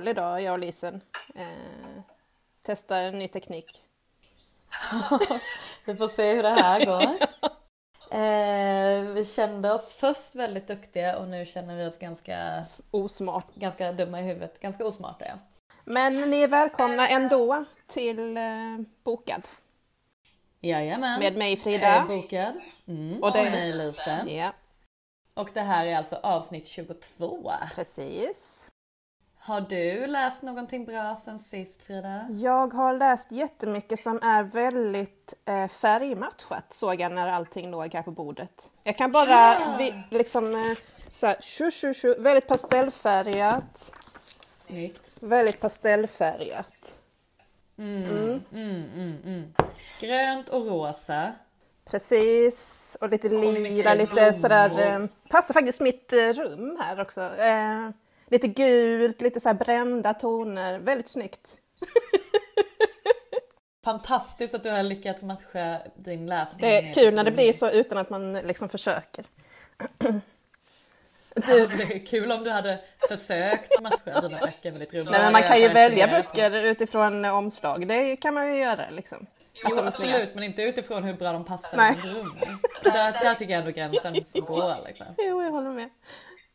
håll idag, jag och Lisen. Eh, testar en ny teknik. vi får se hur det här går. Eh, vi kände oss först väldigt duktiga och nu känner vi oss ganska osmart. Ganska dumma i huvudet. Ganska osmarta ja. Men ni är välkomna ändå till eh, Bokad. Jajamän. Med mig Frida. Eh, bokad. Mm. Och, det... mig Lisen. Ja. Och det här är alltså avsnitt 22. Precis. Har du läst någonting bra sen sist Frida? Jag har läst jättemycket som är väldigt eh, färgmatchat såg jag när allting låg här på bordet. Jag kan bara ja. vi, liksom eh, så här, shu, shu, shu, väldigt pastellfärgat. Snyggt. Väldigt pastellfärgat. Mm, mm. Mm, mm, mm. Grönt och rosa. Precis, och lite lila, lite sådär. Eh, passar faktiskt mitt eh, rum här också. Eh, lite gult, lite så brända toner. Väldigt snyggt. Fantastiskt att du har lyckats matcha din läsning. Det är kul när det blir så utan att man liksom försöker. Du... Alltså, det är kul om du hade försökt matcha dina böcker med ditt rum. Nej, men man kan ju välja böcker utifrån omslag. Det kan man ju göra liksom. Jo absolut, men inte utifrån hur bra de passar Nej. i rummet. Där, där tycker jag ändå gränsen går. Liksom. Jo, jag håller med.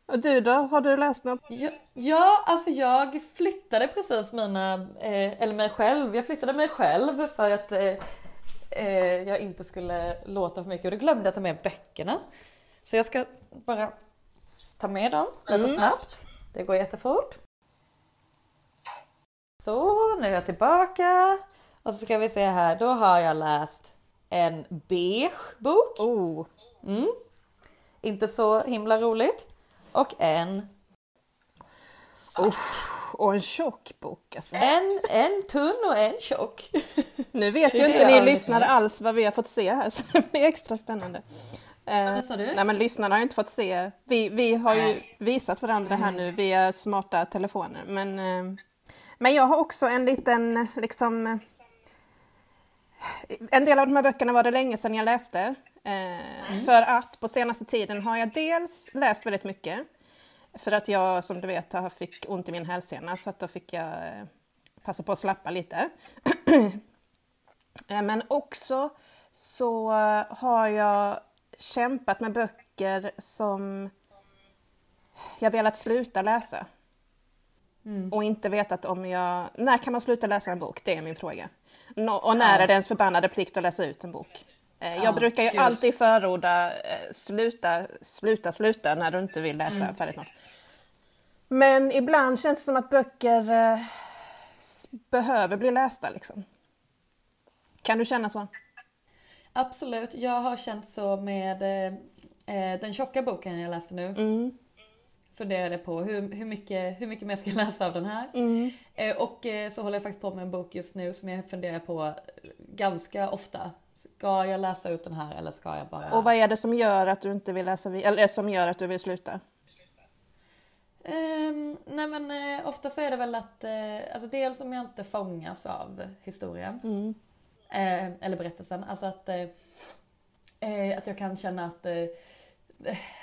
Och du då? Har du läst något? Ja, ja alltså jag flyttade precis mina, eh, eller mig själv, jag flyttade mig själv för att eh, eh, jag inte skulle låta för mycket och då glömde jag ta med böckerna. Så jag ska bara ta med dem lite mm. snabbt. Det går jättefort. Så, nu är jag tillbaka. Och så ska vi se här, då har jag läst en beige bok. Oh. Mm. Inte så himla roligt. Och en oh, och en tjock bok alltså. En, en tunn och en tjock. Nu vet ju inte ni lyssnare alls vad vi har fått se här så det blir extra spännande. Du? Nej men lyssnarna har ju inte fått se. Vi, vi har ju visat varandra här nu via smarta telefoner. Men, eh, men jag har också en liten liksom en del av de här böckerna var det länge sedan jag läste. Eh, mm. För att på senaste tiden har jag dels läst väldigt mycket. För att jag som du vet fick ont i min hälsena så att då fick jag eh, passa på att slappa lite. eh, men också så har jag kämpat med böcker som jag velat sluta läsa. Mm. Och inte vetat om jag... När kan man sluta läsa en bok? Det är min fråga. Och när är det ens förbannade plikt att läsa ut en bok? Eh, jag ja, brukar ju kul. alltid förorda eh, sluta, sluta, sluta när du inte vill läsa mm. färdigt något. Men ibland känns det som att böcker eh, behöver bli lästa liksom. Kan du känna så? Absolut, jag har känt så med eh, den tjocka boken jag läste nu. Mm funderade på hur, hur, mycket, hur mycket mer ska jag läsa av den här. Mm. Eh, och så håller jag faktiskt på med en bok just nu som jag funderar på ganska ofta. Ska jag läsa ut den här eller ska jag bara... Och vad är det som gör att du inte vill läsa eller som gör att du vill sluta? Um, nej men uh, ofta så är det väl att, uh, alltså dels om jag inte fångas av historien. Mm. Uh, eller berättelsen. Alltså att, att jag kan känna att,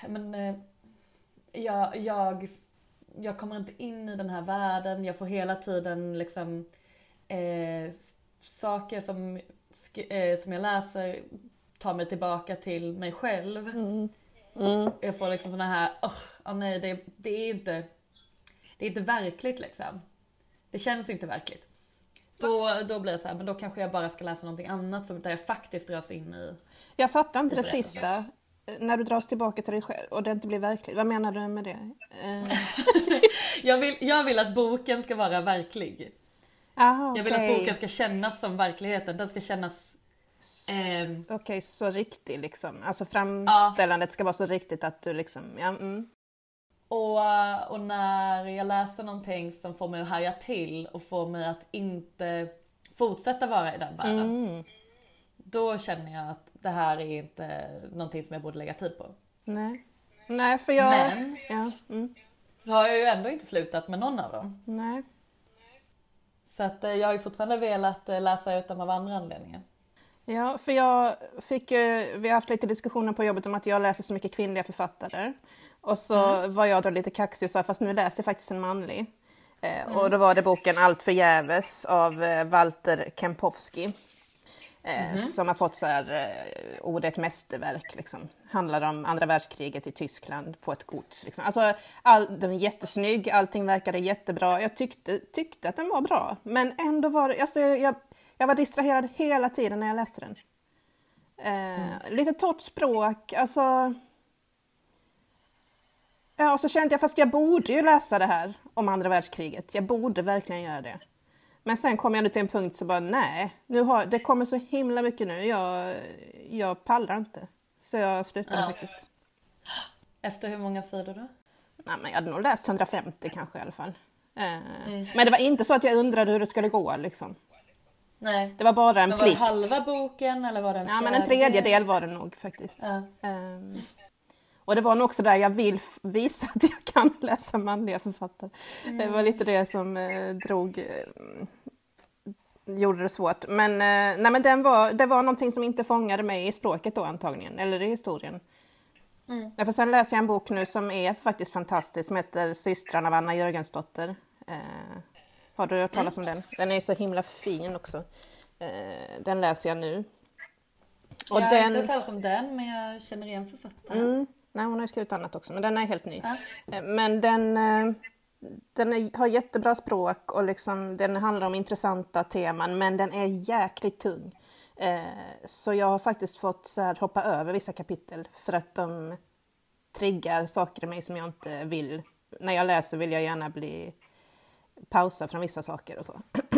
men jag, jag, jag kommer inte in i den här världen. Jag får hela tiden liksom eh, saker som, eh, som jag läser tar mig tillbaka till mig själv. Mm. Mm. Jag får liksom såna här, oh, oh nej det, det, är inte, det är inte verkligt liksom. Det känns inte verkligt. Då, då blir det så här, men då kanske jag bara ska läsa någonting annat som, där jag faktiskt dras in i Jag fattar inte det sista när du dras tillbaka till dig själv och det inte blir verkligt, vad menar du med det? Eh. jag, vill, jag vill att boken ska vara verklig. Aha. Jag vill att boken ska kännas som verkligheten, den ska kännas... Eh... Okej, okay, så riktig liksom. Alltså framställandet ja. ska vara så riktigt att du liksom, ja, mm. och, och när jag läser någonting som får mig att haja till och får mig att inte fortsätta vara i den världen. Mm. Då känner jag att det här är inte någonting som jag borde lägga tid på. Nej, Nej för jag... Men ja. mm. så har jag ju ändå inte slutat med någon av dem. Nej. Så att eh, jag har ju fortfarande velat eh, läsa ut dem av andra anledningar. Ja, för jag fick vi har haft lite diskussioner på jobbet om att jag läser så mycket kvinnliga författare. Och så mm. var jag då lite kaxig och sa fast nu läser jag faktiskt en manlig. Eh, Och då var det boken Allt förgäves av eh, Walter Kempowski. Eh, Som har fått så här, eh, ordet mästerverk. Liksom. Handlar om andra världskriget i Tyskland på ett gods. Liksom. Alltså, all, den är jättesnygg, allting verkade jättebra. Jag tyckte, tyckte att den var bra. Men ändå var det, alltså, jag, jag var distraherad hela tiden när jag läste den. Eh, Lite torrt språk, alltså... Ja, och så kände jag, fast jag borde ju läsa det här om andra världskriget. Jag borde verkligen göra det. Men sen kom jag till en punkt så bara, nej, nu har, det kommer så himla mycket nu. Jag, jag pallar inte. Så jag slutade Ja. faktiskt. Efter hur många sidor då? Nej, men jag hade nog läst 150 kanske i alla fall. Eh, Mm. Men det var inte så att jag undrade hur det skulle gå liksom. Nej. Det var bara en Men var det plikt. halva boken eller var det en Ja, men en tredjedel var det nog faktiskt. Ja. Ehm, och det var nog också där jag vill visa att jag kan läsa manliga författare. Det var lite det som eh, drog, eh, gjorde det svårt. Men, eh, nej, men den var, det var någonting som inte fångade mig i språket då antagligen, eller i historien. Mm. Därför sen läser jag en bok nu som är faktiskt fantastisk, som heter Systrarna av Anna Jörgensdotter. Eh, har du hört talas om den? Den är så himla fin också. Eh, den läser jag nu. Och jag har den... inte hört talas om den men jag känner igen författaren. Mm. Nej, hon har skrivit annat också, men den är helt ny. Ja. Eh, Men den, eh, den är, har jättebra språk och liksom, den handlar om intressanta teman, men den är jäkligt tung. Eh, Så jag har faktiskt fått så här, hoppa över vissa kapitel för att de triggar saker i mig som jag inte vill. När jag läser vill jag gärna bli pausa från vissa saker och så.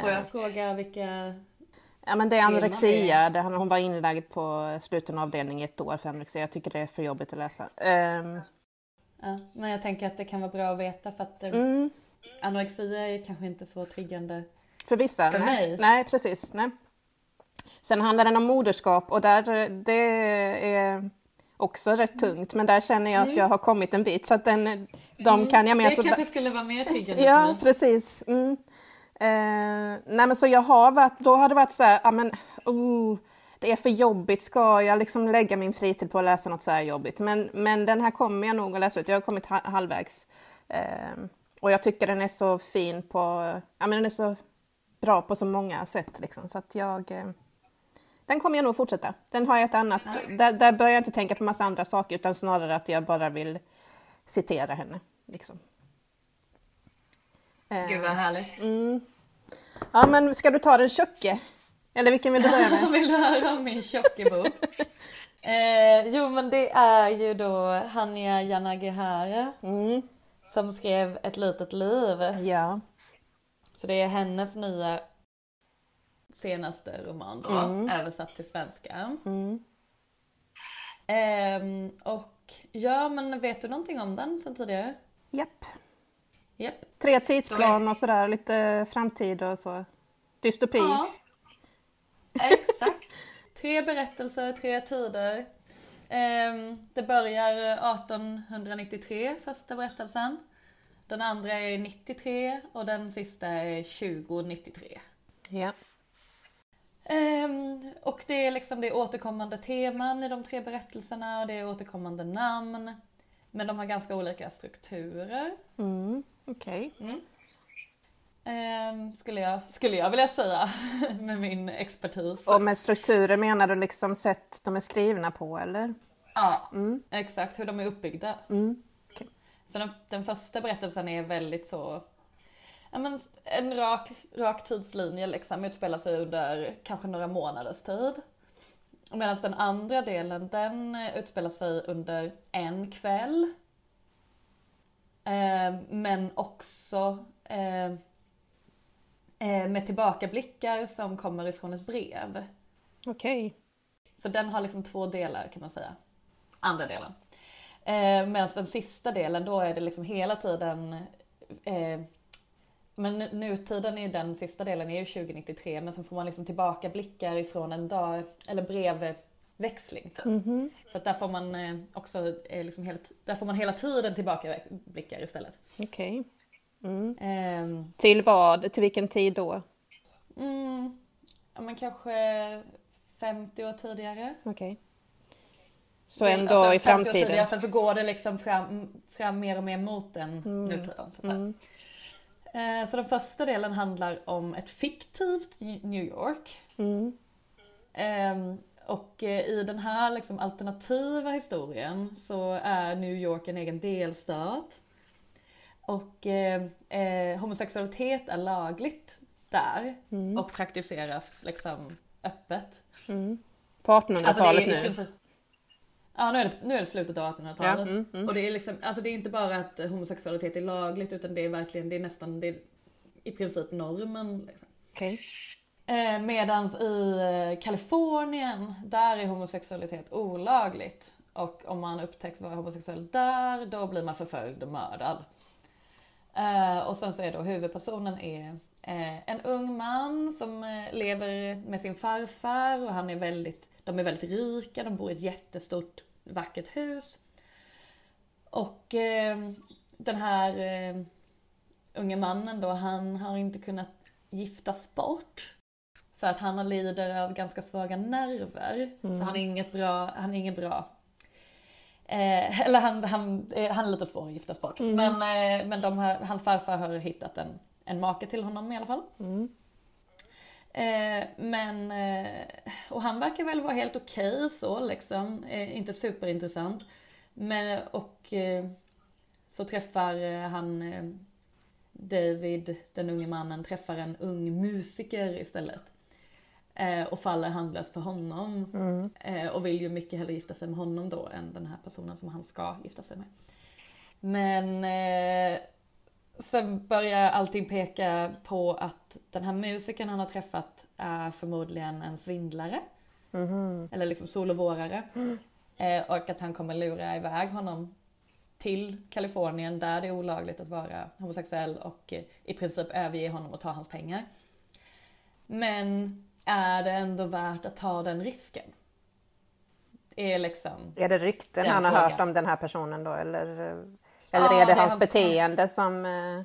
Får jag fråga vilka... Ja men det är anorexia, det, hon var inlagd på sluten avdelning i ett år för anorexia. Jag tycker det är för jobbigt att läsa. Ehm, Ja, men jag tänker att det kan vara bra att veta för att eh, mm, anorexia är kanske inte så triggande. för vissa, För nej. mig? nej precis. Nej. Sen handlar den om moderskap och där, eh, det är också rätt tungt men där känner jag att jag har kommit en bit så att den, de kan jag Mm. Det så... kanske skulle vara mer triggande Ja, precis. Mm. Eh, nej men så jag har varit, då har det varit så här, ja men oh, det är för jobbigt, ska jag liksom lägga min fritid på att läsa något så här jobbigt? Men, men den här kommer jag nog att läsa ut, jag har kommit ha- halvvägs. Eh, och jag tycker den är så fin på, ja men den är så bra på så många sätt liksom, så att jag eh, den kommer jag nog fortsätta. Den har jag ett annat, där, där börjar jag inte tänka på massa andra saker utan snarare att jag bara vill citera henne. Liksom. Eh, Gud vad härligt. Mm. Ja, men ska du ta den tjocke? Eller vilken vill du börja med? Vill du höra om min tjockebok? eh, jo men det är ju då Hania Yanagihara Mm. som skrev Ett litet liv. Ja. Så det är hennes nya senaste roman då, översatt till svenska. Mm. Ehm, och ja men vet du någonting om den sen tidigare? Japp. Japp. Tre tidsplan och sådär, lite framtid och så. Dystopi. Ja, exakt. tre berättelser, tre tider. Ehm, det börjar 1893, första berättelsen. Den andra är 93 och den sista är 2093. Ja. Ehm, och det är liksom det är återkommande teman i de tre berättelserna och det är återkommande namn. Men de har ganska olika strukturer. Mm. Okej. Ehm, skulle, jag, skulle jag vilja säga med min expertis. Och med strukturer menar du liksom sätt de är skrivna på eller? Ja, exakt hur de är uppbyggda. Mm. Okej. Så den, den första berättelsen är väldigt så, ja men en rak, rak tidslinje liksom, utspelar sig under kanske några månaders tid. Medan den andra delen, den utspelar sig under en kväll. Eh, men också eh, eh, med tillbakablickar som kommer ifrån ett brev. Okej. Så den har liksom två delar kan man säga. Andra delen. Eh, Medan den sista delen då är det liksom hela tiden eh, men nu- nutiden i den sista delen är ju 2093 men sen får man liksom tillbaka blickar ifrån en dag eller brevväxling. Typ. Mhm. Så att där får man eh, också eh, liksom hela, där får man hela tiden tillbaka blickar istället. Okej. Mm. Ehm, Till vad? Till vilken tid då? mm, ja men kanske 50 år tidigare. Okej. Så Men, ändå alltså, i 50 år tidigare, framtiden? Sen så går det liksom fram, fram mer och mer mot den nutiden. Så. Mm. Eh, så den första delen handlar om ett fiktivt New York. Mm. Ehm, och eh, i den här liksom alternativa historien så är New York en egen delstat. Och eh, eh, homosexualitet är lagligt där Mm. och praktiseras liksom öppet. Mm. På 1800-talet Alltså, nu. Ja nu är det, nu är det slutet av Ja, 1800-talet. mm, mm. Och det är liksom, alltså det är inte bara att homosexualitet är lagligt utan det är verkligen, det är nästan, det är i princip normen. Liksom. Okej. Eh, medans i eh, Kalifornien, där är homosexualitet olagligt. Och om man upptäcks vara homosexuell där, då blir man förföljd och mördad. Eh, och sen så är då huvudpersonen är eh, en ung man som eh, lever med sin farfar och han är väldigt, de är väldigt rika, de bor i ett jättestort vackert hus. Och eh, den här eh, unge mannen då, han har inte kunnat giftas bort. För att han lider av ganska svaga nerver. Så han är inget bra, han är ingen bra Eh, eller han, han, eh, han är lite svår att giftas bort. Men, eh, men de har, hans farfar har hittat en, en make till honom i alla fall. Mm. Eh, men, eh, och han verkar väl vara helt okej så liksom. Eh, inte superintressant. Men, och så träffar han David, den unge mannen, träffar en ung musiker istället. Eh, och faller handlöst för honom. Mm. Eh, och vill ju mycket hellre gifta sig med honom då än den här personen som han ska gifta sig med. Men eh, sen börjar allting peka på att den här musikern han har träffat är förmodligen en svindlare. Mhm. Eller liksom sol och vårare. Eh, och att han kommer lura iväg honom till Kalifornien där det är olagligt att vara homosexuell och eh, i princip överge honom och ta hans pengar. Men är det ändå värt att ta den risken? Är liksom... Är det rykten han har frågan. hört om den här personen då eller, eller Ja, är det det hans hans- beteende som... eh,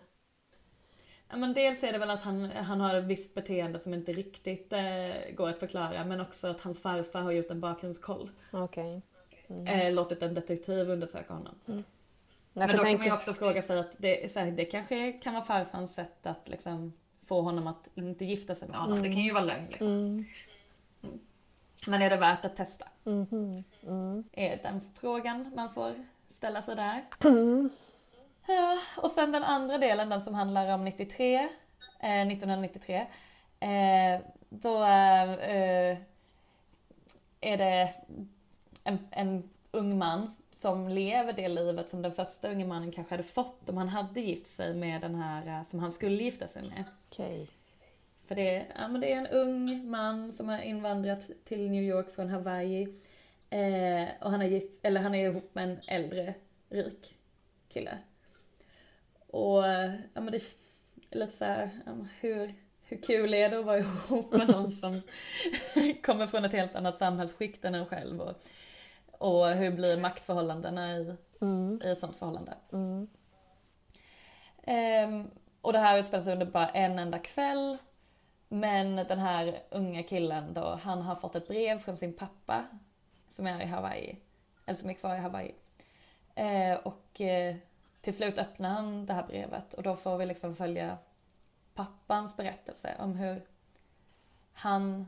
Ja, men dels är det väl att han, han har ett visst beteende som inte riktigt eh, går att förklara men också att hans farfar har gjort en bakgrundskoll. Okej. Eh, låtit en detektiv undersöka honom. Därför Men då kan man ju också fråga sig att det, så här, det kanske kan vara farfars sätt att liksom få honom att inte gifta sig med honom. Det kan ju vara lögn liksom. Mm. Men är det värt att testa? Mhm. Mm. Är den frågan man får ställa sig där. Mm. Ja, och sen den andra delen, den som handlar om 93, eh, 1993. Eh, då eh, är det en, en ung man som lever det livet som den första unge mannen kanske hade fått om han hade gift sig med den här eh, som han skulle gifta sig med. Okej. För det, är- ja, men det är en ung man som har invandrat till New York från Hawaii. Eh, och han är, gift, eller han är ihop med en äldre rik kille. Och eh, ja, men det är lite så här, ja, hur, hur kul är det att vara ihop med någon som kommer från ett helt annat samhällsskikt än en själv? Och, och hur blir maktförhållandena i, Mm. i ett sånt förhållande? Mm. Ehm, och det här utspelar sig under bara en enda kväll. Men den här unga killen då, han har fått ett brev från sin pappa som är i Hawaii. Eller som är kvar i Hawaii. Eh, och eh, till slut öppnar han det här brevet och då får vi liksom följa pappans berättelse om hur han,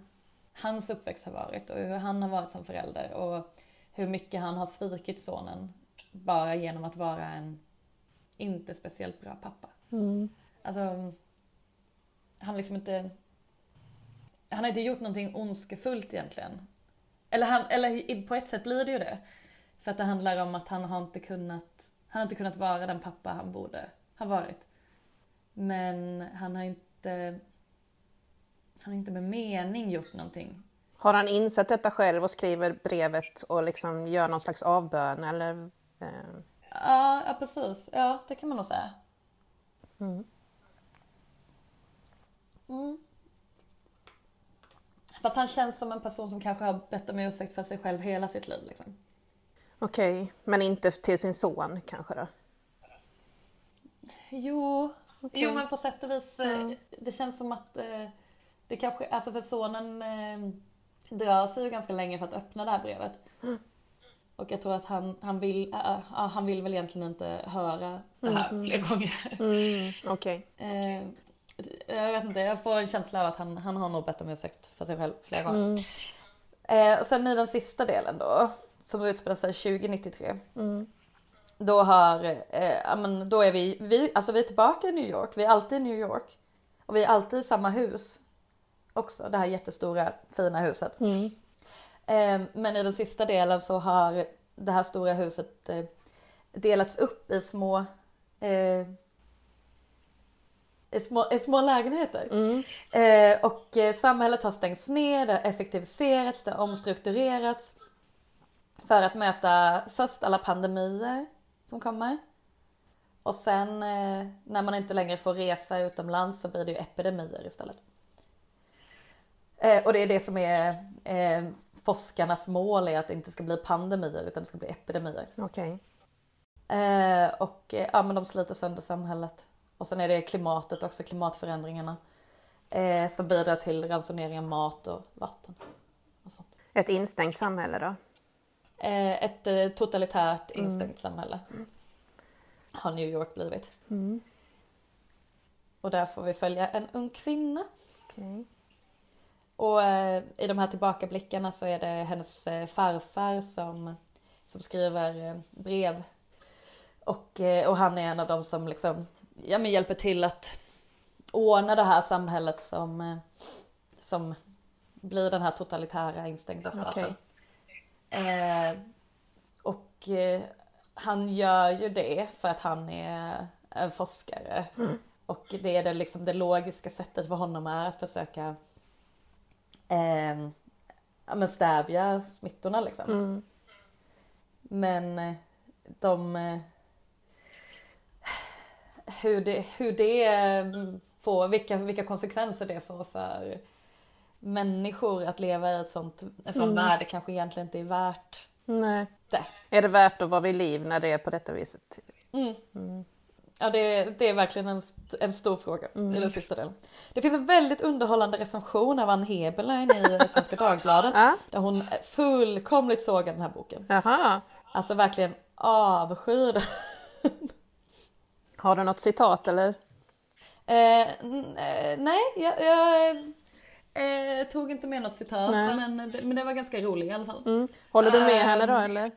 hans uppväxt har varit och hur han har varit som förälder och hur mycket han har svikit sonen bara genom att vara en inte speciellt bra pappa. Mm. Alltså, han har liksom inte... Han har inte gjort någonting ondskefullt egentligen. Eller, han, eller på ett sätt blir det ju det. För att det handlar om att han har inte kunnat, han har inte kunnat vara den pappa han borde ha varit. Men han har inte, han har inte med mening gjort någonting. Har han insett detta själv och skriver brevet och liksom gör någon slags avbön eller? Eh, Ja, ja precis. Ja, det kan man nog säga. Mm. Mm. Fast han känns som en person som kanske har bett om ursäkt för sig själv hela sitt liv. Liksom. Okej, men inte till sin son kanske då? Jo, Okej. jo men på sätt och vis. eh, Det känns som att eh, det kanske, alltså för sonen eh, drar sig ju ganska länge för att öppna det här brevet. Och jag tror att han, han, vill, äh, äh, han vill väl egentligen inte höra det här mm. fler gånger. Mm, okay. eh, jag vet inte, jag får en känsla av att han, han har nog bett om ursäkt för sig själv flera gånger. Mm. Eh, och sen i den sista delen då, som utspelar sig 2093. Mm. Då har, eh, men då är vi, vi, alltså vi är tillbaka i New York, vi är alltid i New York. Och vi är alltid i samma hus också, det här jättestora fina huset. Mm. Eh, men i den sista delen så har det här stora huset eh, delats upp i små eh, i små, i små lägenheter. Mm. Eh, och eh, samhället har stängts ner, det har effektiviserats, det har omstrukturerats. För att möta först alla pandemier som kommer. Och sen eh, när man inte längre får resa utomlands så blir det ju epidemier istället. Eh, och det är det som är eh, forskarnas mål är att det inte ska bli pandemier utan det ska bli epidemier. Okej. Okay. Eh, och eh, ja men de sliter sönder samhället. Och sen är det klimatet också, klimatförändringarna. Eh, som bidrar till ransonering av mat och vatten. Och. Ett instängt samhälle då? Eh, ett eh, totalitärt mm. instängt mm. samhälle. Har New York blivit. Mm. Och där får vi följa en ung kvinna. Okay. Och eh, i de här tillbakablickarna så är det hennes eh, farfar som, som skriver eh, brev. Och, eh, och han är en av dem som liksom, ja, men hjälper till att ordna det här samhället som, eh, som blir den här totalitära instängda staten. Okay. Eh, och han gör ju det för att han är en forskare. Mm. Och det är det, liksom, det logiska sättet för honom är att försöka eh, ja, men stävja smittorna liksom. Mm. Men eh, de eh, hur det, hur det eh, får, vilka, vilka konsekvenser det får för människor att leva i ett sånt, en sån mm. värld kanske egentligen inte är värt Nej. det. Är det värt att vara vid liv när det är på detta viset? Mm. Mm. Ja det, det är verkligen en, en stor fråga mm. i den sista delen. Det finns en väldigt underhållande recension av Ann Heberlein i Svenska Dagbladet. ah? Där hon fullkomligt sågar den här boken. Jaha. Alltså verkligen avskyr Har du något citat eller? Eh, eh, nej, jag, jag eh, tog inte med något citat men, men det var ganska roligt i alla fall. Mm. Håller du med henne då eh, eller?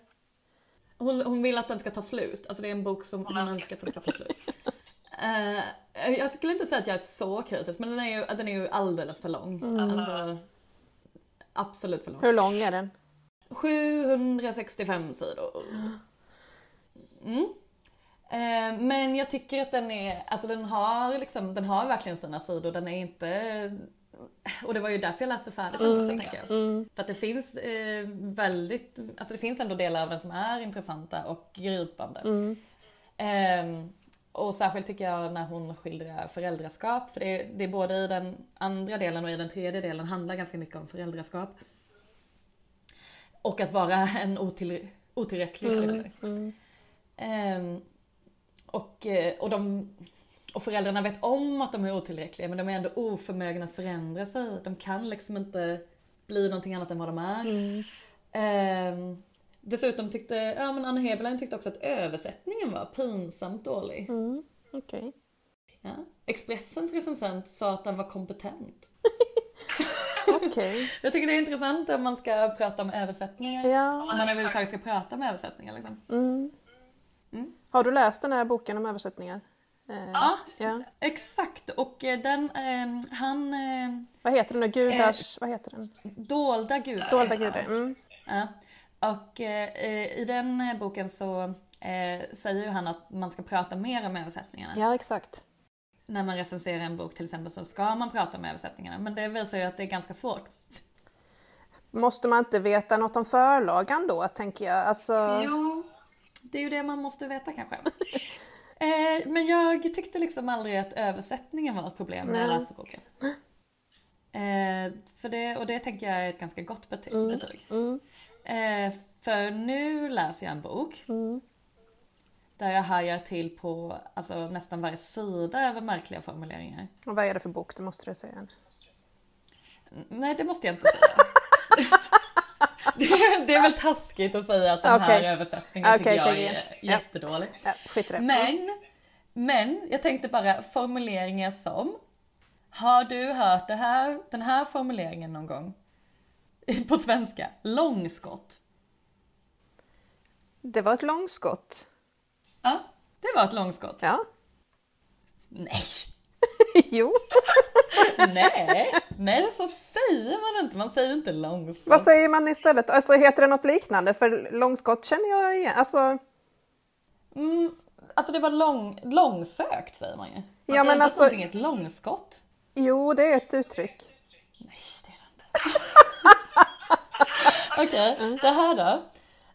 Hon, hon vill att den ska ta slut, alltså det är en bok som hon önskar att den ska ta slut. Uh, jag skulle inte säga att jag är så kritisk men den är ju, den är ju alldeles för lång. Mm. Alltså, absolut för lång. Hur lång är den? 765 sidor. Mm. Uh, men jag tycker att den är, alltså den har liksom, den har verkligen sina sidor. Den är inte och det var ju därför jag läste färdigt den också mm. tänker jag. Mm. För att det finns eh, väldigt, alltså det finns ändå delar av den som är intressanta och gripande. Mm. Eh, och särskilt tycker jag när hon skildrar föräldraskap, för det det är både i den andra delen och i den tredje delen handlar ganska mycket om föräldraskap. Och att vara en otill, otillräcklig förälder. Mm. Eh, och, och de och föräldrarna vet om att de är otillräckliga men de är ändå oförmögna att förändra sig. De kan liksom inte bli någonting annat än vad de är. Mm. Eh, dessutom tyckte, ja men Anna Heberlein tyckte också att översättningen var pinsamt dålig. Mm. Okay. Ja. Expressens recensent sa att den var kompetent. okay. Jag tycker det är intressant om man ska prata om översättningar. Ja. Om man överhuvudtaget ska prata om översättningar liksom. Mm. Mm. Har du läst den här boken om översättningar? Eh, ja, ja, exakt. Och eh, den, eh, han... Eh, vad heter den då? Gudars... vad heter den? Dolda gudar. Dolda gudar. Mm. Ja. Och i den boken så säger ju han att man ska prata mer om översättningarna. Ja, exakt. När man recenserar en bok till exempel så ska man prata om översättningarna. Men det visar ju att det är ganska svårt. Måste man inte veta något om förlagan då, tänker jag? Alltså... Jo, det är ju det man måste veta kanske. Eh, men jag tyckte liksom aldrig att översättningen var ett problem när jag läste boken. Eh, för det, och det tänker jag är ett ganska gott betyg. Mm. Mm. Eh, för nu läser jag en bok mm. där jag hajar till på alltså, nästan varje sida över märkliga formuleringar. Och vad är det för bok? Det måste du säga. Nej, det måste jag inte säga. det, det är väl taskigt att säga att den Okej. här översättningen tycker Okej, jag är ja. jättedålig. Ja. Men, men jag tänkte bara formuleringar som Har du hört det här, den här formuleringen någon gång? På svenska, långskott. Det var ett långskott. Ja, det var ett långskott. Ja. Nej, jo. nej, nej så säger man inte. Man säger inte långskott. Vad säger man istället? Alltså heter det något liknande? För långskott känner jag igen. Alltså, Mm, alltså det var lång, långsökt säger man ju. Man Ja, säger men inte alltså- ett långskott. jo, det är ett uttryck. Nej, det är det inte. Okej, Mm. det här då.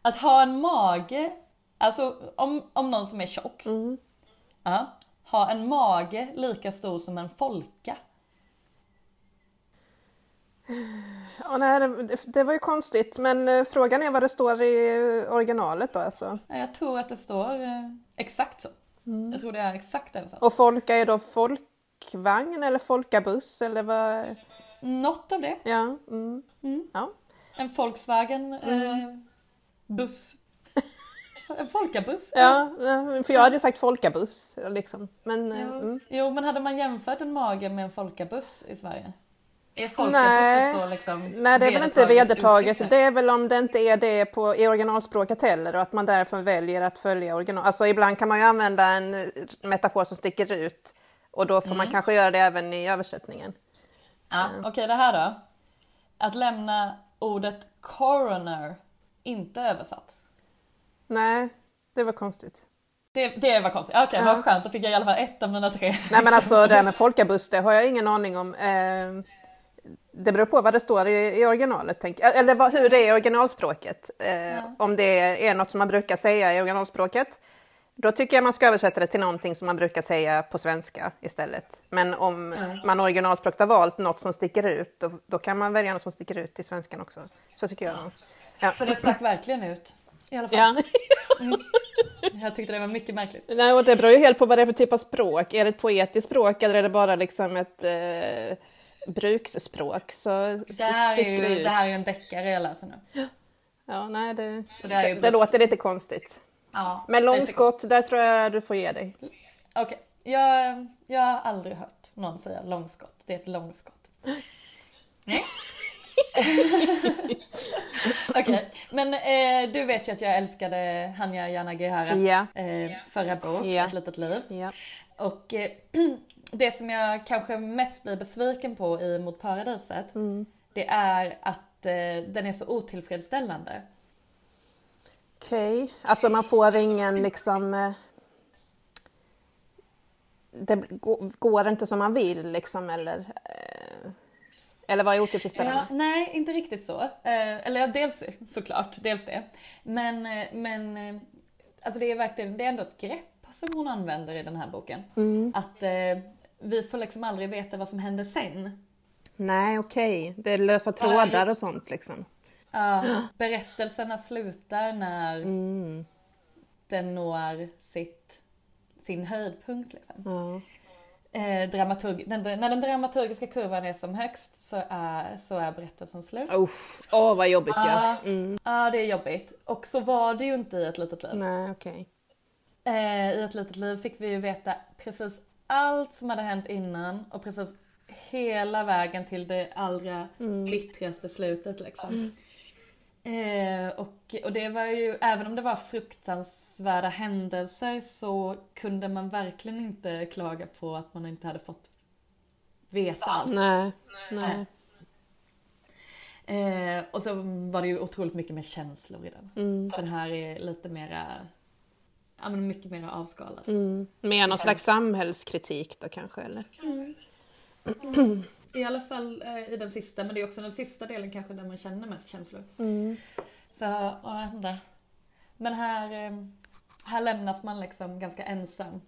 Att ha en mage, alltså om, om någon som är tjock. Mm. Ja, ha en mage lika stor som en folka. Ja, nej, det, det var ju konstigt, men eh, frågan är vad det står i originalet då alltså. Ja, Jag tror att det står eh, exakt så. Mm. Jag tror det är exakt översatt. Och folka är då folkvagn eller folkabuss eller vad? Något av det. Ja, mm. Mm. ja. En Volkswagen eh, buss. En folkabuss. ja, för jag hade sagt folkabuss liksom. Men, eh, Jo. mm. Jo, men hade man jämfört en mage med en folkabuss i Sverige? Är folkabussen Nej. så liksom Nej, det är väl inte vedertaget. uttryck? Det är väl om det inte är det på, i originalspråket heller och att man därför väljer att följa original. Alltså ibland kan man ju använda en eh, metafor som sticker ut och då får Mm. man kanske göra det även i översättningen. Ja, Okej, det här då. Att lämna ordet coroner inte översatt. Nej, det var konstigt. Det, det var konstigt. Okej, Ja. vad skönt. Då fick jag i alla fall ett av mina tre. Nej men alltså det här med folkabuss, det har jag ingen aning om. Eh, det beror på vad det står i, i originalet, tänk, eller vad, hur det är i originalspråket. Eh, Ja. Om det är något som man brukar säga i originalspråket, då tycker jag man ska översätta det till någonting som man brukar säga på svenska istället. Men om Mm. man originalspråket har valt något som sticker ut, då, då kan man välja något som sticker ut i svenskan också. Så tycker jag. Ja. För det stack verkligen ut. I alla fall. Ja. Jag tyckte det var mycket märkligt. Nej, och det beror ju helt på vad det är för typ av språk. Är det ett poetiskt språk eller är det bara liksom ett eh, bruksspråk så, Det så här, är sticker det ju, ut. det här är en deckare jag läser nu. Ja, nej, det, Så det är det, bruks- låter lite konstigt. Ja, Men det är långskott, där tror jag du får ge dig. Okej, jag, jag har aldrig hört någon säga långskott. Det är ett långskott. Nej. Okej, men eh, du vet ju att jag älskade Hanya Yanagiharas Ja. eh, förra bok, Ja. Ett litet liv. Ja. Och eh, det som jag kanske mest blir besviken på i Mot paradiset, det är att eh, den är så otillfredsställande. Okej, alltså man får ingen liksom... eh, Det gå- går inte som man vill liksom eller... Eller vad är otillfredsställande? Ja, nej, inte riktigt så. Eh, eller ja, dels såklart, dels det. Men, eh, men eh, alltså det är verkligen, det är ändå ett grepp som hon använder i den här boken. Att eh, vi får liksom aldrig veta vad som händer sen. Nej, okej. Det är lösa trådar och sånt liksom. Ja, berättelserna slutar när Mm. den når sitt, sin höjdpunkt. Liksom. Ja. Eh, dramaturg, den, när den dramaturgiska kurvan är som högst så är, så är berättelsen slut. Uff, åh vad jobbigt ja. Ja, ja, det är jobbigt. Och så var det ju inte i ett litet liv. Nej, okej. Eh, I ett litet liv fick vi ju veta precis allt som hade hänt innan och precis hela vägen till det allra glittrigaste slutet liksom. Eh, och, och det var ju, även om det var fruktansvärda händelser så kunde man verkligen inte klaga på att man inte hade fått veta allt. Nej, nej. Eh, och så var det ju otroligt mycket mer känslor i den. Mm. Den här är lite mera, ja men mycket mer avskalad. Mm. Mer någon slags samhällskritik då kanske eller? I alla fall eh, i den sista, men det är också den sista delen kanske där man känner mest känslor. Mm. Så, ja, jag vet inte. Men här, eh, här lämnas man liksom ganska ensam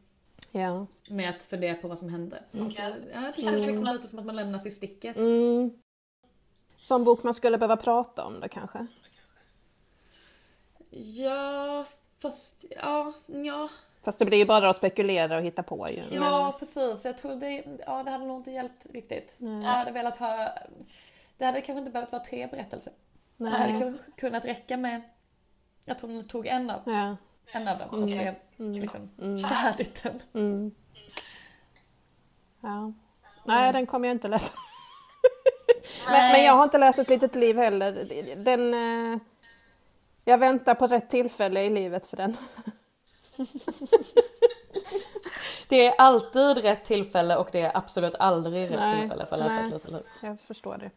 Ja. med att fundera på vad som hände. Och, ja, det känns liksom lite som att man lämnas i sticket. Mm. Som bok man skulle behöva prata om då kanske? Ja, fast ja, ja. Fast det blir ju bara att spekulera och hitta på ju. Ja, precis. Jag tror det, ja, det hade nog inte hjälpt riktigt. Nej. Jag hade velat ha... Det hade kanske inte behövt vara tre berättelser. Nej. Det hade kunnat räcka med att hon tog en av, ja. en av dem och skrev mm. liksom, mm. färdigt den. Mm. Ja. Nej, den kommer jag inte läsa. men, men, jag har inte läst Ett litet liv heller. Den, eh, jag väntar på rätt tillfälle i livet för den. det är alltid rätt tillfälle och det är absolut aldrig rätt nej, tillfälle för att läsa nej, Ett litet liv. Jag förstår det.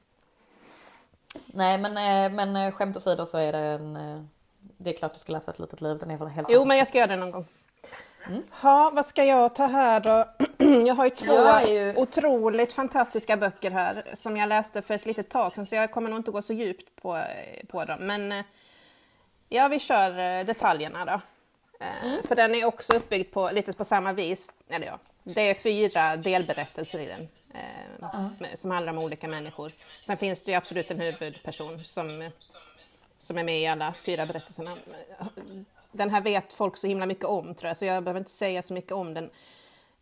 Nej men, eh, men eh, skämt åsido så är det en... Det är klart du ska läsa Ett litet liv, den är helt Jo men jag ska göra det någon gång. Mm. Ja, vad ska jag ta här då? jag har ju två ju... otroligt fantastiska böcker här som jag läste för ett litet tag sedan så jag kommer nog inte gå så djupt på, på dem. Men eh, ja, vi kör eh, detaljerna då. Eh, mm. För den är också uppbyggd på lite på samma vis. Eller ja, det är fyra delberättelser i den mm. som handlar om olika människor. Sen finns det ju absolut en huvudperson som, som är med i alla fyra berättelserna den här vet folk så himla mycket om tror jag, så jag behöver inte säga så mycket om den.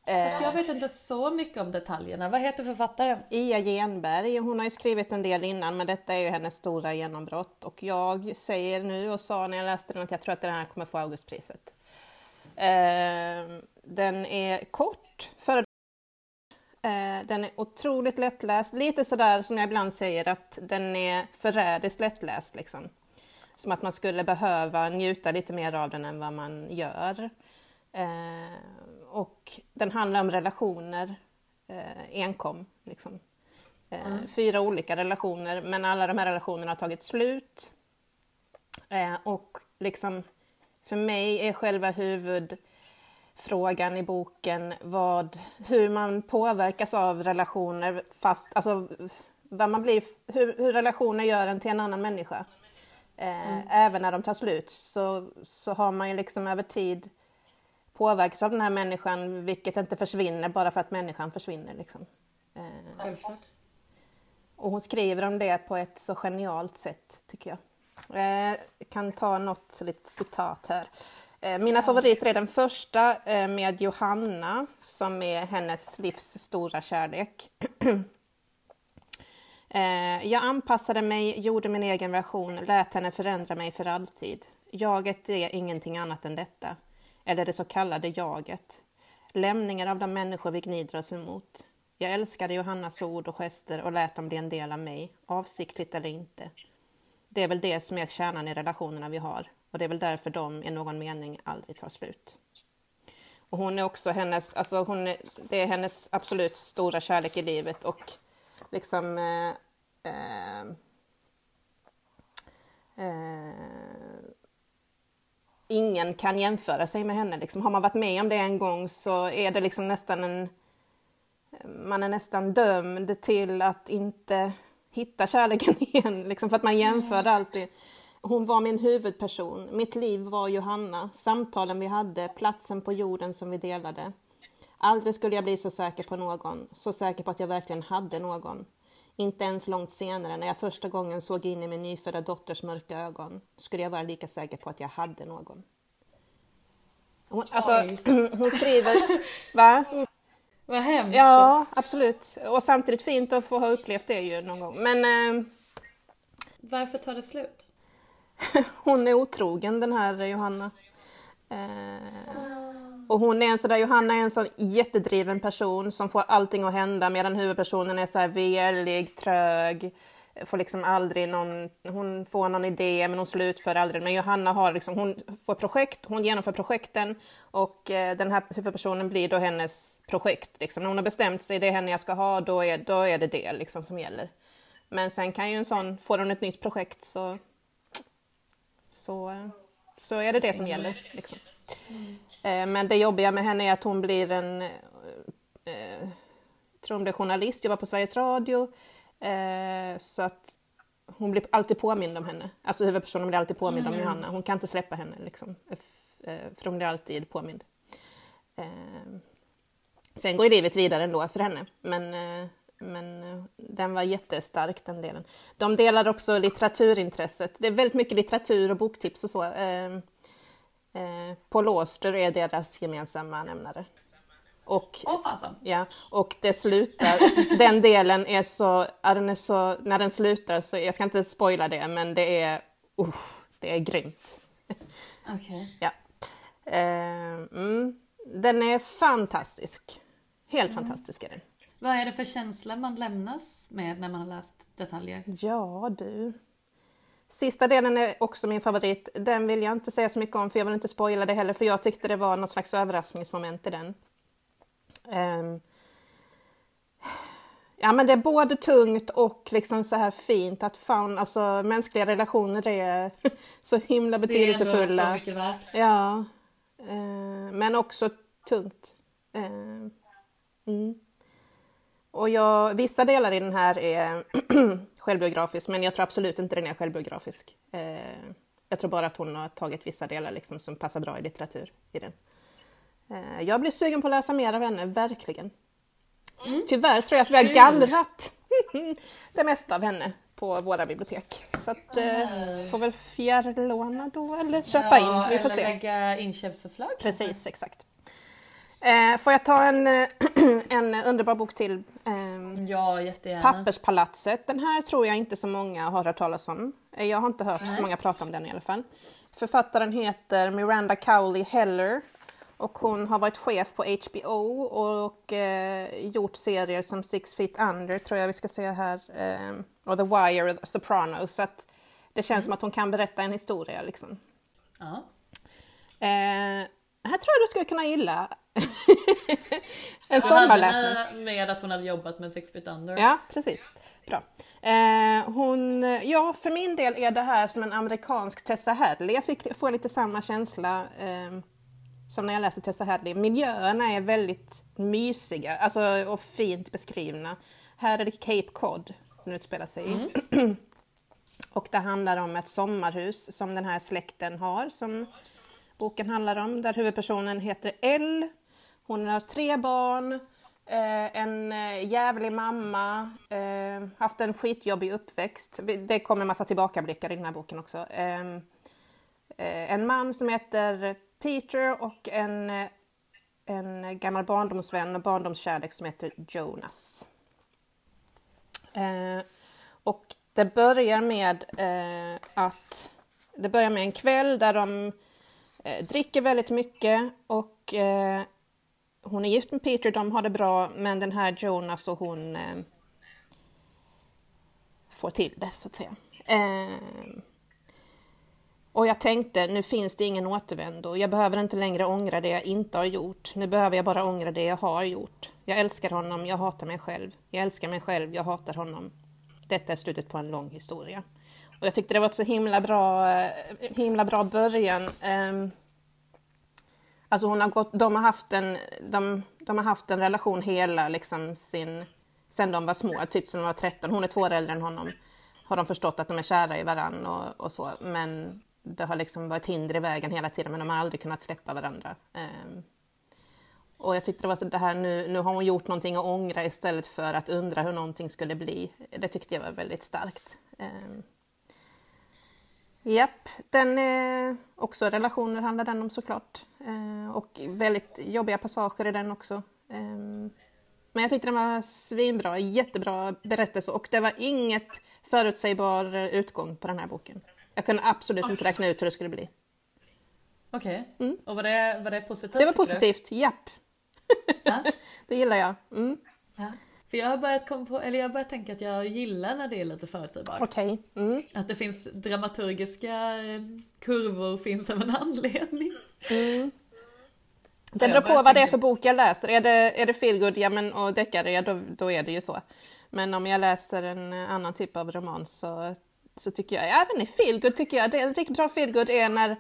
Fast jag vet inte så mycket om detaljerna. Vad heter författaren? Ia Genberg. Hon har ju skrivit en del innan men detta är ju hennes stora genombrott och jag säger nu och sa när jag läste den att jag tror att den här kommer få Augustpriset. Eh, den är kort, för eh, den är otroligt lättläst, lite sådär som jag ibland säger att den är förrädiskt lättläst liksom. Som att man skulle behöva njuta lite mer av den än vad man gör. Och den handlar om relationer eh, enkom. Liksom. Eh, mm. Fyra olika relationer, men alla de här relationerna har tagit slut. Eh, och liksom, för mig är själva huvudfrågan i boken vad, hur man påverkas av relationer, fast, alltså, vad man blir, hur, hur relationer gör en till en annan människa. Eh, mm. Även när de tar slut så, så har man ju liksom över tid påverkats av den här människan, vilket inte försvinner bara för att människan försvinner. Liksom. Eh, och hon skriver om det på ett så genialt sätt, tycker jag. Eh, jag kan ta något litet citat här. Eh, mina favoriter är den första eh, med Johanna, som är hennes livs stora kärlek. Eh, jag anpassade mig, gjorde min egen version, lät henne förändra mig för alltid. Jaget är ingenting annat än detta, eller det så kallade jaget. Lämningar av de människor vi gnider oss emot. Jag älskade Johannas ord och gester och lät dem bli en del av mig, avsiktligt eller inte. Det är väl det som är kärnan i relationerna vi har och det är väl därför de i någon mening aldrig tar slut. Och hon är också hennes, alltså hon är, det är hennes absolut stora kärlek i livet och liksom eh, eh, eh, ingen kan jämföra sig med henne. Liksom, har man varit med om det en gång så är det liksom nästan en... Man är nästan dömd till att inte hitta kärleken igen, liksom, för att man jämför mm. alltid. Hon var min huvudperson, mitt liv var Johanna, samtalen vi hade, platsen på jorden som vi delade. Aldrig skulle jag bli så säker på någon, så säker på att jag verkligen hade någon. Inte ens långt senare, när jag första gången såg in i min nyfödda dotters mörka ögon, skulle jag vara lika säker på att jag hade någon. Hon, alltså, hon skriver... Va? Vad hemskt! Ja, absolut. Och samtidigt fint att få ha upplevt det ju någon gång. Men... Eh, Varför tar det slut? hon är otrogen den här Johanna. Eh, och hon är en sådär, Johanna är en sån jättedriven person som får allting att hända medan huvudpersonen är så här velig, trög, får liksom aldrig någon, hon får någon idé men hon slutför aldrig. Men Johanna har liksom, hon får projekt, hon genomför projekten och eh, den här huvudpersonen blir då hennes projekt. Liksom. När hon har bestämt sig, det är henne jag ska ha, då är, då är det det liksom som gäller. Men sen kan ju en sån, får hon ett nytt projekt så, så, eh, så är det det som gäller. Liksom. Mm. Eh, men det jobbiga med henne är att hon blir en, eh, tror hon blir journalist, jobbar på Sveriges Radio. Eh, så att hon blir alltid påmind om henne. Alltså huvudpersonen blir alltid påmind mm. om Johanna. Hon kan inte släppa henne liksom. Eh, för hon blir alltid påmind. Eh, sen går livet vidare ändå för henne. Men, eh, men den var jättestark den delen. De delar också litteraturintresset. Det är väldigt mycket litteratur och boktips och så. Paul Auster är deras gemensamma nämnare. Och, fasen. ja, och det slutar, den delen är så, ja, den är så, när den slutar så, jag ska inte spoila det, men det är, uh, det är grymt. Okej. Ja. Eh, mm, den är fantastisk. Helt fantastisk är den. Vad är det för känsla man lämnas med när man har läst detaljer? Ja du. Sista delen är också min favorit. Den vill jag inte säga så mycket om för jag vill inte spoila det heller för jag tyckte det var något slags överraskningsmoment i den. Ehm. Ja men det är både tungt och liksom så här fint att fan, alltså mänskliga relationer är så himla betydelsefulla. så mycket värt. Ja. Eh, men också tungt. Eh, mm. Och jag, vissa delar i den här är självbiografisk men jag tror absolut inte den är självbiografisk. Eh, jag tror bara att hon har tagit vissa delar liksom som passar bra i litteratur i den. Eh, jag blir sugen på att läsa mer av henne, verkligen. Tyvärr tror jag att vi har gallrat det mesta av henne på våra bibliotek. Så att, eh, får väl fjärrlåna då eller köpa in, vi får eller se. lägga inköpsförslag. Precis, exakt. Eh, får jag ta en, eh, en underbar bok till? Eh, Ja, jättegärna. Papperspalatset. Den här tror jag inte så många har hört talas om. Eh, Jag har inte hört så Nej. många prata om den i alla fall. Författaren heter Miranda Cowley Heller och hon har varit chef på HBO och eh, gjort serier som Six Feet Under tror jag vi ska se här eh, och The Wire och Sopranos. Så att det känns som att hon kan berätta en historia liksom. Ja. Eh, här tror jag du skulle kunna gilla. en sommarläsning. ni med att hon hade jobbat med Six Feet Under? Ja, precis. Bra. Eh, hon, ja, för min del är det här som en amerikansk Tessa Hadley. Jag fick, får lite samma känsla eh, som när jag läser Tessa Hadley. Miljöerna är väldigt mysiga alltså, och fint beskrivna. Här är det Cape Cod den utspelar sig i. Och det handlar om ett sommarhus som den här släkten har, som boken handlar om, där huvudpersonen heter Elle. Hon har tre barn, eh, en eh, jävlig mamma, eh, haft en skitjobbig uppväxt. Det kommer en massa tillbakablickar i den här boken också. Ehm, eh, en man som heter Peter och en, eh, en gammal barndomsvän och barndomskärlek som heter Jonas. Eh, och det börjar med eh, att det börjar med en kväll där de eh, dricker väldigt mycket och eh, hon är gift med Peter, de har det bra, men den här Jonas och hon eh, får till det så att säga. Eh, och jag tänkte, nu finns det ingen återvändo. Jag behöver inte längre ångra det jag inte har gjort. Nu behöver jag bara ångra det jag har gjort. Jag älskar honom, jag hatar mig själv. Jag älskar mig själv, jag hatar honom. Detta är slutet på en lång historia. Och jag tyckte det var ett så himla bra, eh, himla bra början. Ehm, alltså hon har gått, de, har haft en, de, de har haft en relation hela liksom sin, sen de var små, typ sen de var 13. Hon är två år äldre än honom. Har de förstått att de är kära i varann och, och så. Men det har liksom varit hinder i vägen hela tiden men de har aldrig kunnat släppa varandra. Um, och jag tyckte det var så det här nu, nu har hon gjort någonting att ångra istället för att undra hur någonting skulle bli. Det tyckte jag var väldigt starkt. Um, Japp, den är också relationer handlar den om såklart. Eh, och väldigt jobbiga passager i den också. Eh, men jag tyckte den var svinbra, jättebra berättelse och det var inget förutsägbar utgång på den här boken. Jag kunde absolut inte räkna ut hur det skulle bli. Okej. Och var det, var det positivt? Mm. Det var tycker du? positivt, japp. Ja. Det gillar jag. Mm. Ja. För jag har börjat komma på, eller jag har börjat tänka att jag gillar när det är lite förutsägbart. Okej. Mm. Att det finns dramaturgiska eh, kurvor finns av en anledning. Det jag beror på vad det är för bok jag läser. Är det, är det feelgood ja, men, och deckare, ja, då, då är det ju så. Men om jag läser en annan typ av roman så, så tycker jag, även i feelgood tycker jag, det är en riktigt bra feelgood är när,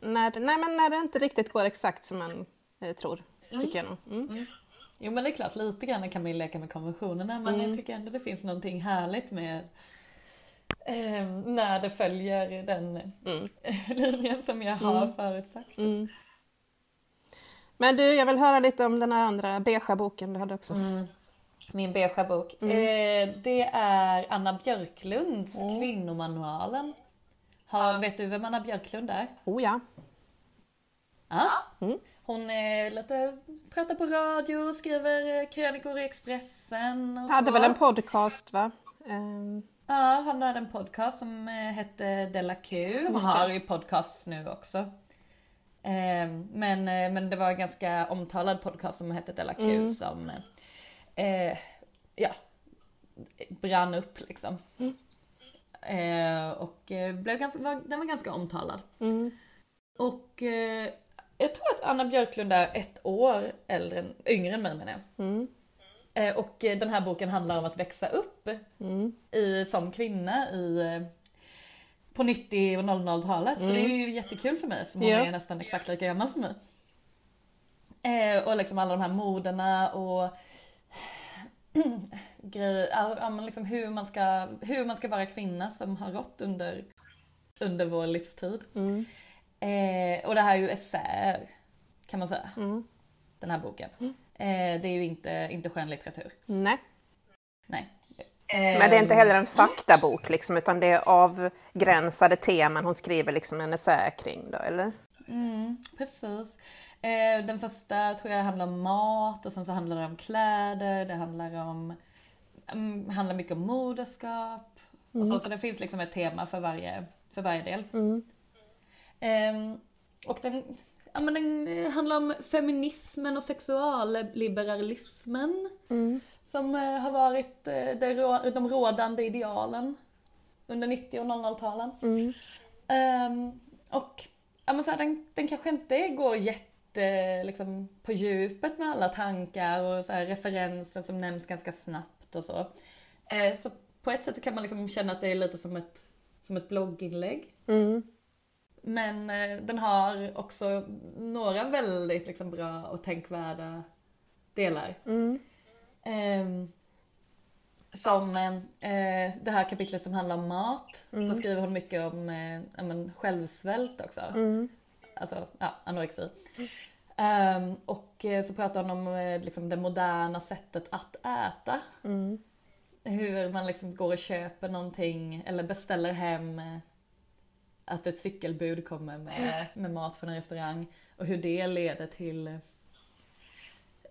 när, nej, men när det inte riktigt går exakt som man eh, tror. Tycker jag nog. Mm. Jo men det är klart, lite grann kan man ju leka med konventionerna men Mm. jag tycker ändå det finns någonting härligt med eh, när det följer den Mm. linjen som jag har förutsagt. Mm. Men du, jag vill höra lite om den här andra beiga boken du hade också. Mm. Min beigea bok. Mm. Eh, det är Anna Björklunds Kvinnomanualen. Har, vet du vem Anna Björklund är? Oh ja. Mm. Hon är lite, pratar på radio, skriver krönikor i Expressen och Hade så. väl en podcast va? Um... Ja, han hade en podcast som eh, hette Della Q. Han har ju podcasts nu också. Ehm, men, eh, men det var en ganska omtalad podcast som hette Della Q mm. som eh, ja, brann upp liksom. Mm. Eh, och eh, blev ganska, var, den var ganska omtalad. Mm. Och eh, jag tror att Anna Björklund är ett år äldre, yngre än mig menar jag. Mm. Eh, och den här boken handlar om att växa upp mm. i, som kvinna i, på 90 och 00-talet. Så det är ju jättekul för mig eftersom hon ja. är nästan exakt lika gammal som mig. Eh, och liksom alla de här moderna och grejer, ja, men liksom hur, man ska, hur man ska vara kvinna som har rått under, under vår livstid. Mm. Eh, och det här är ju essäer kan man säga. Mm. Den här boken. Mm. Eh, det är ju inte, inte skönlitteratur. Nej. Nej. Men det är inte heller en faktabok liksom, utan det är avgränsade teman hon skriver liksom en essä kring då, eller? Mm, precis. Eh, den första tror jag handlar om mat och sen så handlar det om kläder, det handlar om um, handlar mycket om moderskap. Mm. Och så, så det finns liksom ett tema för varje, för varje del. Mm. Um, och den, ja, men den handlar om feminismen och sexualliberalismen. Mm. Som uh, har varit det, de rådande idealen under 90 och 00-talen. Um, och ja, men så här, den, den kanske inte går jätte liksom, på djupet med alla tankar och så referenser som nämns ganska snabbt och så. Eh, så på ett sätt så kan man liksom känna att det är lite som ett, som ett blogginlägg. Mm. Men eh, den har också några väldigt liksom, bra och tänkvärda delar. Mm. Eh, som eh, det här kapitlet som handlar om mat, mm. så skriver hon mycket om eh, men, självsvält också. Mm alltså ja, anorexi. Um, och eh, så pratar hon om eh, liksom, det moderna sättet att äta. Mm. Hur man liksom går och köper någonting eller beställer hem att ett cykelbud kommer med, med mat från en restaurang och hur det leder till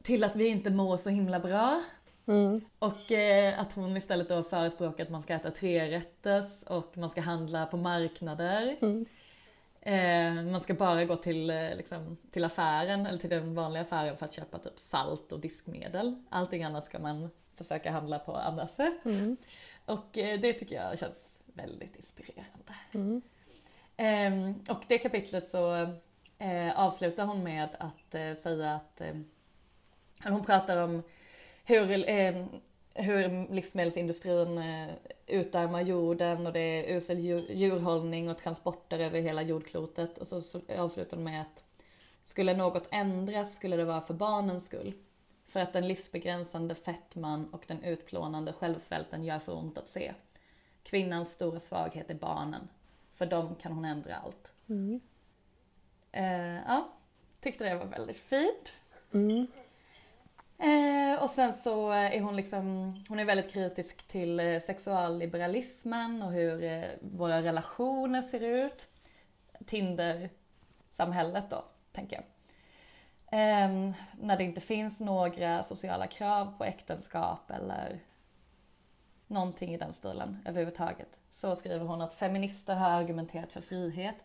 till att vi inte mår så himla bra. Mm. Och eh, att hon istället då förespråkar att man ska äta trerätters och man ska handla på marknader. Mm. Eh, man ska bara gå till, eh, liksom, till affären eller till den vanliga affären för att köpa typ salt och diskmedel. Allting annat ska man försöka handla på andra sätt. Mm. Och eh, det tycker jag känns väldigt inspirerande. Ehm, och det kapitlet så eh, avslutar hon med att eh, säga eh, att hon pratar om hur ehm, hur livsmedelsindustrin utarmar jorden och det är usel djurhållning och transporter över hela jordklotet. Och så, avslutar hon med att skulle något ändras skulle det vara för barnens skull. För att den livsbegränsande fettman och den utplånande självsvälten gör för ont att se. Kvinnans stora svaghet är barnen. För dem kan hon ändra allt. Mm. Eh, ja, tyckte det var väldigt fint. Mm. Eh, och sen så är hon liksom, hon är väldigt kritisk till eh, sexualliberalismen och hur eh, våra relationer ser ut. Tinder-samhället då, tänker jag. Eh, när det inte finns några sociala krav på äktenskap eller någonting i den stilen överhuvudtaget. Så skriver hon att feminister har argumenterat för frihet,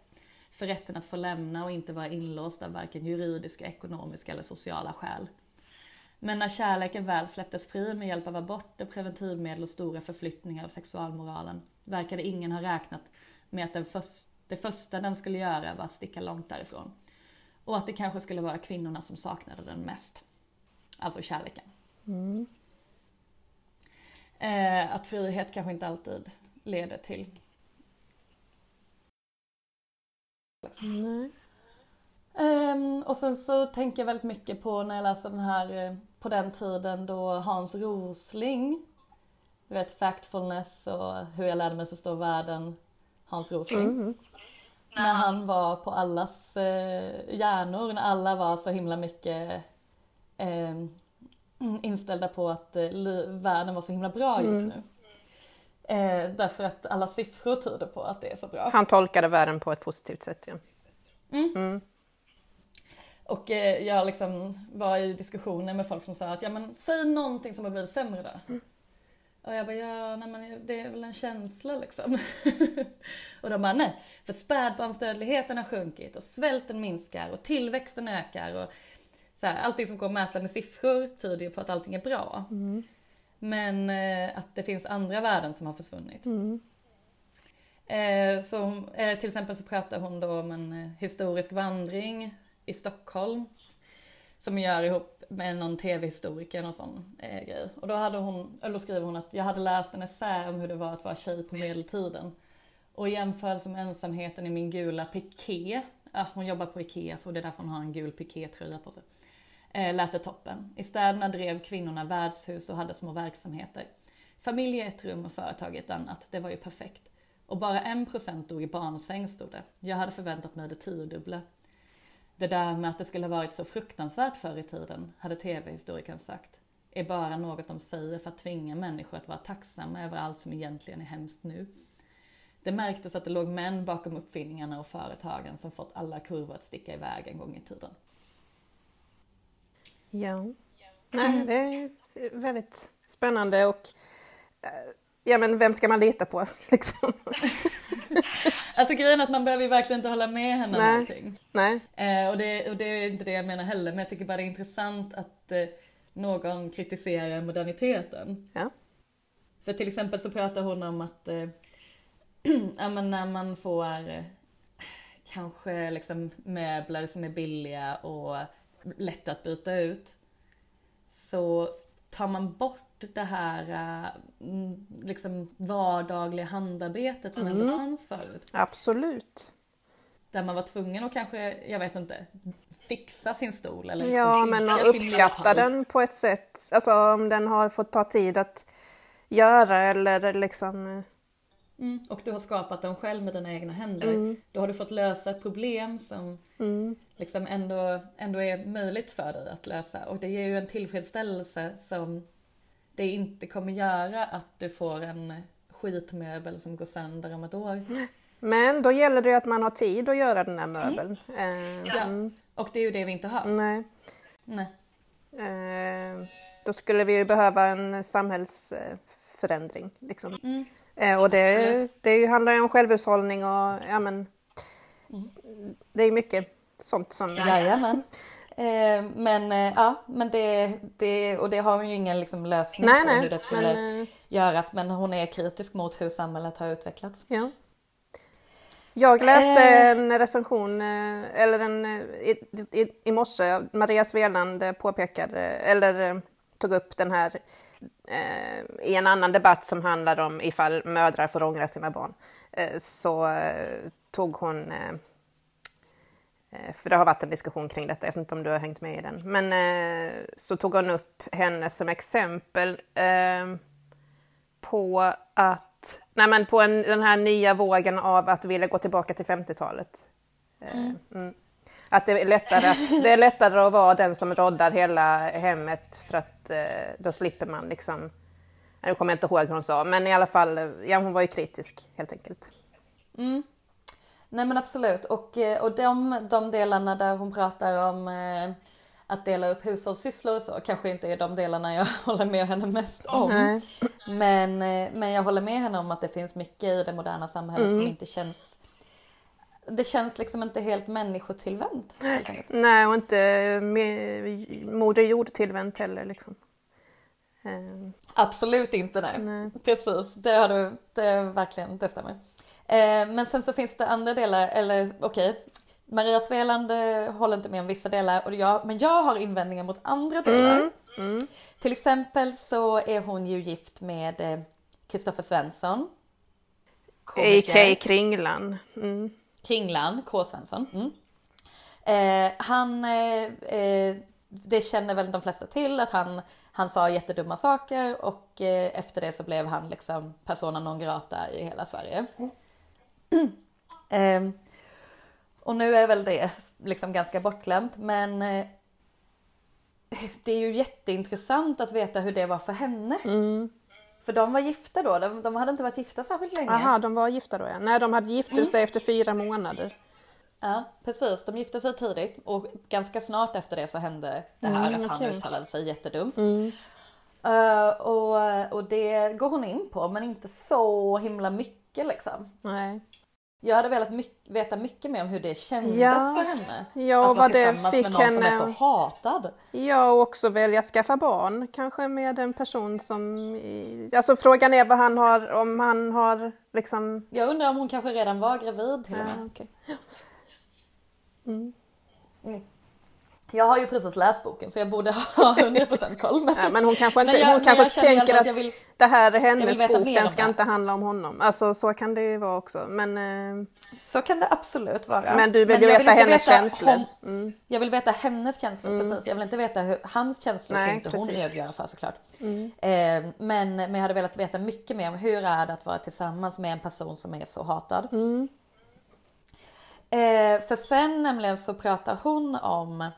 för rätten att få lämna och inte vara inlåst av varken juridiska, ekonomiska eller sociala skäl. Men när kärleken väl släpptes fri med hjälp av aborter, preventivmedel och stora förflyttningar av sexualmoralen verkade ingen ha räknat med att den först, det första den skulle göra var att sticka långt därifrån. Och att det kanske skulle vara kvinnorna som saknade den mest. Alltså kärleken. Mm. Eh, att frihet kanske inte alltid leder till... Nej. Um, och sen så tänker jag väldigt mycket på när jag läser den här, eh, på den tiden då Hans Rosling, du vet Factfulness och hur jag lärde mig förstå världen, Hans Rosling. Mm. När han var på allas eh, hjärnor, när alla var så himla mycket eh, inställda på att eh, världen var så himla bra just mm. nu. Eh, därför att alla siffror tyder på att det är så bra. Han tolkade världen på ett positivt sätt ja. Mm. mm. Och eh, jag liksom var i diskussioner med folk som sa att ja men säg någonting som har blivit sämre då. Mm. Och jag bara ja, nej men det är väl en känsla liksom. och de bara nej, för spädbarnsdödligheten har sjunkit och svälten minskar och tillväxten ökar och så här, allting som går att mäta med siffror tyder ju på att allting är bra. Mm. Men eh, att det finns andra värden som har försvunnit. Mm. Eh, så, eh, till exempel så pratar hon då om en eh, historisk vandring i Stockholm. Som hon gör ihop med någon tv-historiker och sån eh, grej. Och då, hade hon, eller skriver hon att jag hade läst en essä om hur det var att vara tjej på medeltiden. Och i jämförelse med ensamheten i min gula piké, ja, hon jobbar på IKEA så det är därför hon har en gul pikétröja på sig. Eh, lät det toppen. I städerna drev kvinnorna värdshus och hade små verksamheter. Familj i ett rum och företag i ett annat, det var ju perfekt. Och bara en procent dog i barnsäng stod det. Jag hade förväntat mig det tiodubbla. Det där med att det skulle varit så fruktansvärt förr i tiden, hade tv-historikern sagt, är bara något de säger för att tvinga människor att vara tacksamma över allt som egentligen är hemskt nu. Det märktes att det låg män bakom uppfinningarna och företagen som fått alla kurvor att sticka iväg en gång i tiden. Ja. Nej, det är väldigt spännande och eh, ja men vem ska man lita på liksom? Alltså grejen är att man behöver ju verkligen inte hålla med henne om Nej. allting. Nej. Eh, och, det, och det är inte det jag menar heller, men jag tycker bara det är intressant att eh, någon kritiserar moderniteten. Ja. För till exempel så pratar hon om att eh, ja, men när man får eh, kanske liksom möbler som är billiga och lätta att byta ut så tar man bort det här eh, liksom vardagliga handarbetet som ändå Mm. fanns förut. Absolut. Där man var tvungen att kanske, jag vet inte, fixa sin stol eller Ja, liksom men bygga att uppskatta den på ett sätt, alltså om den har fått ta tid att göra eller liksom... Mm, och du har skapat den själv med dina egna händer. Mm. Då har du fått lösa ett problem som Mm, liksom ändå, ändå är möjligt för dig att lösa. Och det ger ju en tillfredsställelse som det inte kommer göra att du får en skitmöbel som går sönder om ett år. Men då gäller det att man har tid att göra den här möbeln. Eh, Ja. mm, Och det är ju det vi inte har. nej. Nej. Eh, då skulle vi ju behöva en samhällsförändring. Liksom. Mm. Eh, och det, det handlar ju om självhushållning och ja, men, det är mycket sånt som... Jajamän. Eh, men eh, ja, men det, det, och det har hon ju ingen liksom lösning Nej, på hur nej, det skulle men eh, göras. Men hon är kritisk mot hur samhället har utvecklats. ja. Jag läste Eh. en recension, eh, eller en, i, i, i morse, Maria Sveland påpekade, eller tog upp den här i en annan debatt som handlar om ifall mödrar får ångra sina barn. Eh, så eh, tog hon eh, Eh, För det har varit en diskussion kring detta, jag vet inte om du har hängt med i den. Men eh, så tog hon upp henne som exempel eh, på att, nej men på en, den här nya vågen av att vilja gå tillbaka till 50-talet. Eh, mm. Att det är, lättare att, det är lättare att vara den som roddar hela hemmet för att eh, då slipper man liksom, nu kommer jag inte ihåg hur hon sa, men i alla fall, eh, ja hon var ju kritisk helt enkelt. Mm. Nej men absolut och, eh, och de, de delarna där hon pratar om att dela upp hushållssysslor och så kanske inte är de delarna jag håller med henne mest om. Nej. Men, men jag håller med henne om att det finns mycket i det moderna samhället som inte känns det känns liksom inte helt människotillvänt. Nej, och inte med, Moder Jord tillvänt heller. Liksom. Eh, Absolut inte nej. nej. Precis, det har du, det verkligen, det stämmer. Eh, men sen så finns det andra delar, eller okej, Maria Sveland eh, håller inte med om vissa delar, och jag, men jag har invändningar mot andra delar. Mm, mm, Till exempel så är hon ju gift med Kristoffer Svensson. A.K. Kringlan. Mm. Kringlan, K. Svensson. Mm. Eh, han, eh, eh, det känner väl de flesta till att han, han sa jättedumma saker och eh, efter det så blev han liksom persona non grata i hela Sverige. eh, och nu är väl det liksom ganska bortglömt men eh, det är ju jätteintressant att veta hur det var för henne. Mm. För de var gifta då, de, de hade inte varit gifta särskilt länge. Aha, de var gifta då ja. Nej, de hade gift Mm. sig efter fyra månader. Ja, precis. De gifte sig tidigt och ganska snart efter det så hände det här Mm, att han uttalade sig jättedumt. Mm. Eh, och, och det går hon in på men inte så himla mycket liksom. Nej. Jag hade velat my- veta mycket mer om hur det kändes Ja. för henne. Ja, att vara tillsammans med någon som är henne- så hatad. Ja, och också välja att skaffa barn, kanske med en person som... Alltså frågan är vad han har, om han har liksom... Jag undrar om hon kanske redan var gravid till och med. Ja, okej. Mm. Jag har ju precis läst boken så jag borde ha 100% koll. Men, Ja, men hon kanske, inte, Men jag- hon men kanske tänker att, att vill- det här är vill hennes bok, den ska inte handla om honom. Alltså så kan det ju vara också. Men, eh, Så kan det absolut vara. men du vill ju jag veta inte hennes veta känslor. hon- Mm. Jag vill veta hennes känslor precis. Jag vill inte veta hur, hans känslor Nej, kan inte hon redogöra för såklart. Mm. Eh, men, men jag hade velat veta mycket mer om hur är det att vara tillsammans med en person som är så hatad. Mm. Eh, för sen nämligen så pratar hon om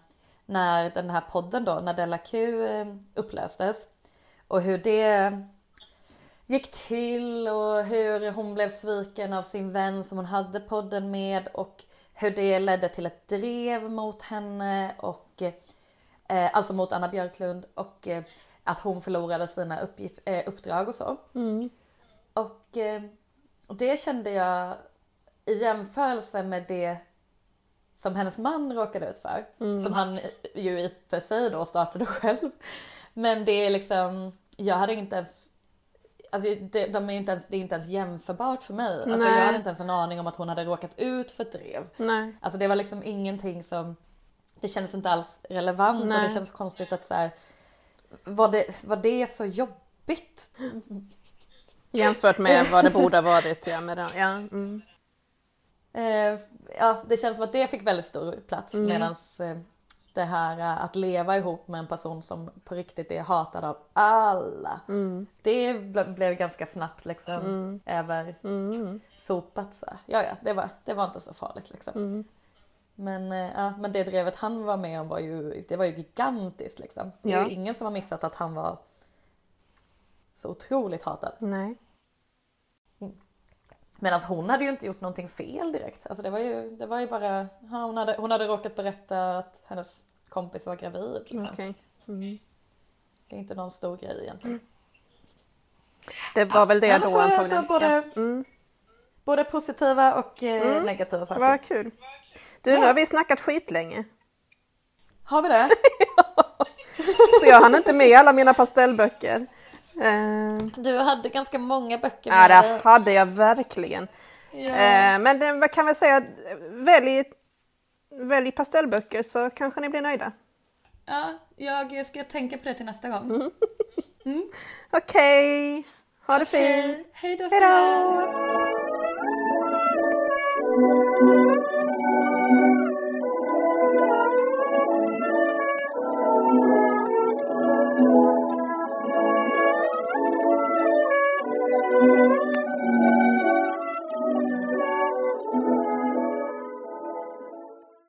när den här podden då, när Della Q eh, upplöstes och hur det gick till och hur hon blev sviken av sin vän som hon hade podden med och hur det ledde till ett drev mot henne och eh, alltså mot Anna Björklund och eh, att hon förlorade sina uppgift, eh, uppdrag och så. Mm. Eh, och det kände jag i jämförelse med det som hennes man råkade ut för. Som han ju i och för sig då startade själv. Men det är liksom, jag hade inte ens Alltså det, de är inte ens, det är inte ens jämförbart för mig. Alltså jag hade inte ens en aning om att hon hade råkat ut för ett drev. Nej. Alltså det var liksom ingenting som, det kändes inte alls relevant och Nej. det känns konstigt att så här, var det, var det så jobbigt? Jämfört med vad det borde ha varit. Ja, med den. Ja. Mm. Eh, ja, det känns som att det fick väldigt stor plats Mm. medans eh, det här eh, att leva ihop med en person som på riktigt är hatad av alla. Mm. Det ble- blev ganska snabbt liksom Mm. över Mm. sopat så. Ja, ja, det var, det var inte så farligt liksom. Mm. Men, eh, ja, men det drevet han var med om var ju, det var ju gigantiskt liksom. Det är Ja. ju ingen som har missat att han var så otroligt hatad. Nej. Medan hon hade ju inte gjort någonting fel direkt. Alltså det var ju, det var ju bara, hon, hade, hon hade råkat berätta att hennes kompis var gravid. Liksom. Okej. Mm. Det är inte någon stor grej egentligen. Det var väl det Ja, då så- antagligen. så både- Ja. Mm. Både positiva och eh, Mm. negativa saker. Vad kul. Du, nu har vi snackat skitlänge. Har vi det? Så jag hann inte med alla mina pastellböcker. Eh, Du hade ganska många böcker ja, med det dig. hade jag verkligen. Ja. Eh, men det, vad kan vi säga, välj, välj pastellböcker så kanske ni blir nöjda. ja, jag ska tänka på det till nästa gång. Okej, ha det fint. Hej då Hej då!